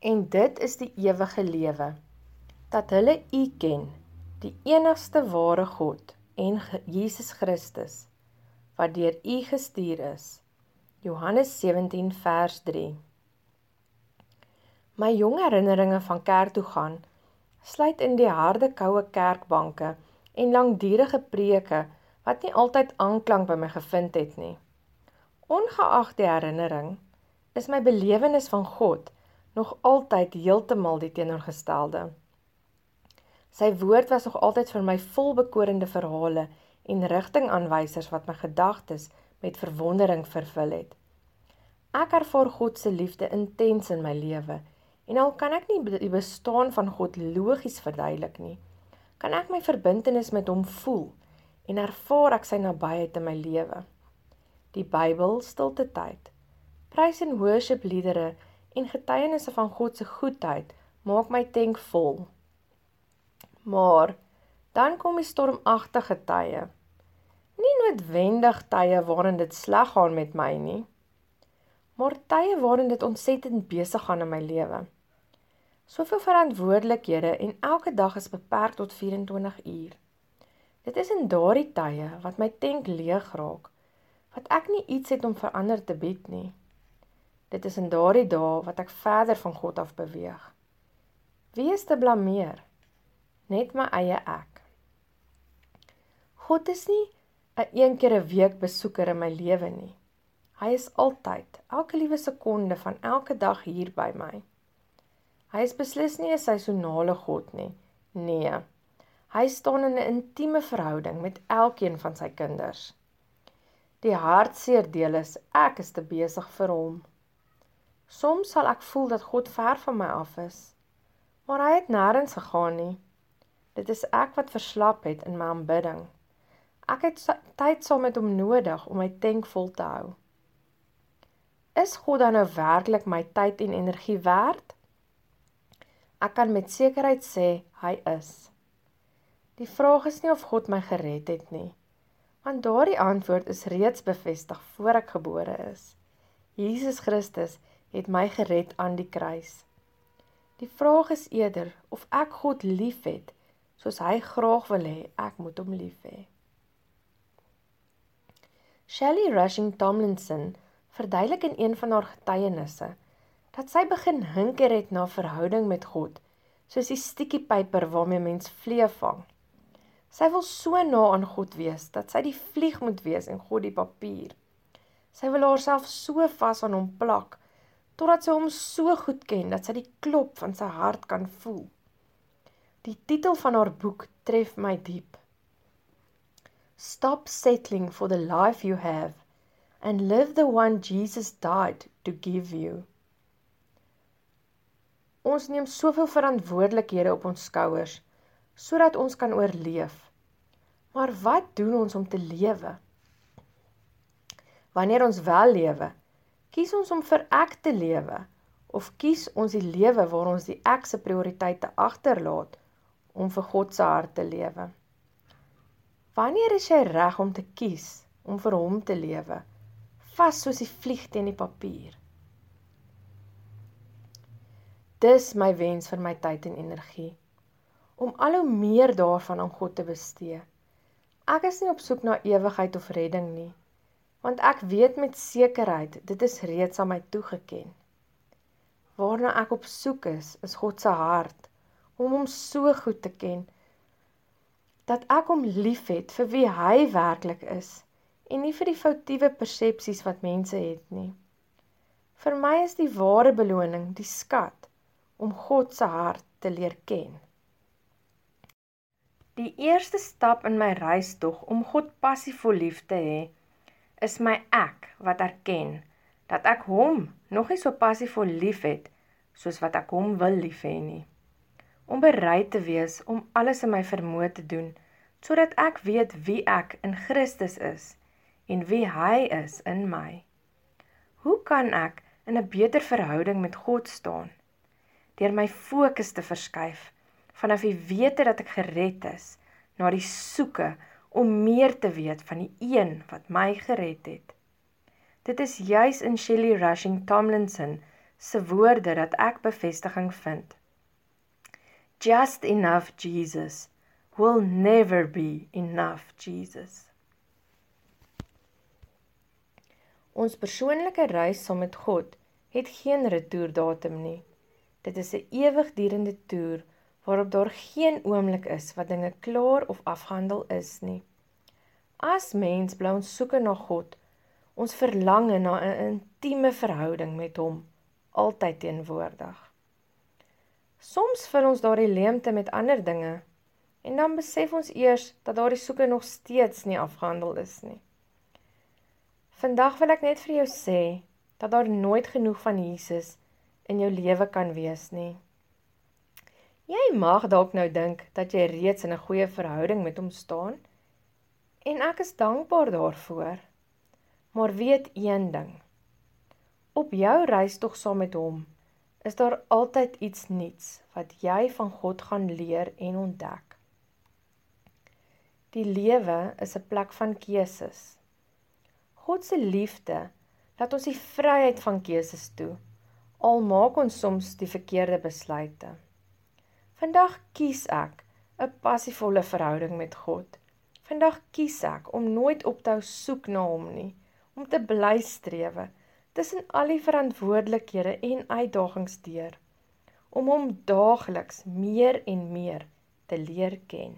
En dit is die ewige lewe, dat hulle U ken, die enigste ware God en Jesus Christus, wat deur U gestuur is. Johannes 17 vers 3 My jong herinneringe van kerk toe gaan, sluit in die harde koue kerkbanke en langdurige preke wat nie altyd aanklank by my gevind het nie. Ongeag die herinnering, is my belewenis van God nog altyd heeltemal die teenoorgestelde. Sy woord was nog altyd vir my vol bekorende verhale en rigtingaanwysers wat my gedagtes met verwondering vervul het. Ek ervaar God se liefde intens in my lewe En al kan ek nie die bestaan van God logies verduidelik nie, kan ek my verbintenis met hom voel en ervaar ek sy nabyheid in my lewe. Die Bybel, stilte tyd, prys en worship liedere en getuienisse van God se goedheid maak my tank vol. Maar dan kom die stormagtige tye. Nie noodwendig tye waarin dit sleg gaan met my nie, maar tye waarin dit ontsettend besig gaan in my lewe. Soveel verantwoordelikhede en elke dag is beperk tot 24 uur. Dit is in daardie tye wat my tank leeg raak, wat ek nie iets het om verander te bied nie. Dit is in daardie dae wat ek verder van God af beweeg. Wie is te blameer? Net my eie ek. God is nie 'n een keer 'n week besoeker in my lewe nie. Hy is altyd, elke liewe sekonde van elke dag hier by my. Hy is beslis nie 'n seisonale God nie. Nee. Hy staan in 'n intieme verhouding met elkeen van sy kinders. Die hartseer deel is ek is te besig vir hom. Soms sal ek voel dat God ver van my af is, maar hy het nêrens gegaan nie. Dit is ek wat verslap het in my aanbidding. Ek het tyd saam met hom nodig om my tank vol te hou. Is God dan nou werklik my tyd en energie werd? Ek kan met sekerheid sê hy is. Die vraag is nie of God my gered het nie, want daardie antwoord is reeds bevestig voor ek gebore is. Jesus Christus het my gered aan die kruis. Die vraag is eerder of ek God liefhet soos hy graag wil hê ek moet hom lief hê. Shelley Rushing Tomlinson verduidelik in een van haar getuienisse dat sy begin hinker het na verhouding met God, soos die stikiepyper waarmee mens vliee vang. Sy wil so na aan God wees dat sy die vlieg moet wees en God die papier. Sy wil haarself so vas aan hom plak totdat sy hom so goed ken dat sy die klop van sy hart kan voel. Die titel van haar boek tref my diep. Stop settling for the life you have and live the one Jesus died to give you. Ons neem soveel verantwoordelikhede op ons skouers sodat ons kan oorleef. Maar wat doen ons om te lewe? Wanneer ons wel lewe, kies ons om vir ek te lewe of kies ons die lewe waar ons die ek se prioriteite agterlaat om vir God se hart te lewe? Wanneer is jy reg om te kies om vir hom te lewe? Vas soos die vlieg teen die papier. Dis my wens vir my tyd en energie om al hoe meer daarvan aan God te bestee. Ek is nie op soek na ewigheid of redding nie, want ek weet met sekerheid dit is reeds aan my toegeken. Waarna ek op soek is, is God se hart om hom so goed te ken dat ek hom liefhet vir wie hy werklik is en nie vir die foutiewe persepsies wat mense het nie. Vir my is die ware beloning die skat om God se hart te leer ken. Die eerste stap in my reistog om God passievol lief te hê, is my ek wat erken dat ek hom nog nie so passievol liefhet soos wat ek hom wil lief hê nie. Om bereid te wees om alles in my vermoë te doen sodat ek weet wie ek in Christus is en wie hy is in my. Hoe kan ek in 'n beter verhouding met God staan? deur my fokus te verskuif vanaf die wete dat ek gered is na die soeke om meer te weet van die een wat my gered het. Dit is juis in Shelley Rushing Tomlinson se woorde dat ek bevestiging vind. Just enough Jesus will never be enough Jesus. Ons persoonlike reis saam met God het geen retourdatum nie. Dit is 'n ewigdurende toer waarop daar geen oomblik is wat dinge klaar of afgehandel is nie. As mens bly ons soeke na God, ons verlange na 'n intieme verhouding met hom, altyd teenwoordig. Soms vul ons daardie leemte met ander dinge en dan besef ons eers dat daardie soeke nog steeds nie afgehandel is nie. Vandag wil ek net vir jou sê dat daar nooit genoeg van Jesus in jou lewe kan wees nie. Jy mag dalk nou dink dat jy reeds in 'n goeie verhouding met hom staan en ek is dankbaar daarvoor. Maar weet een ding. Op jou reis tog saam met hom is daar altyd iets nuuts wat jy van God gaan leer en ontdek. Die lewe is 'n plek van keuses. God se liefde laat ons die vryheid van keuses toe. Al maak ons soms die verkeerde besluite. Vandag kies ek 'n passievolle verhouding met God. Vandag kies ek om nooit op te hou soek na hom nie, om te bly strewe tussen al die verantwoordelikhede en uitdagings deur, om hom daagliks meer en meer te leer ken.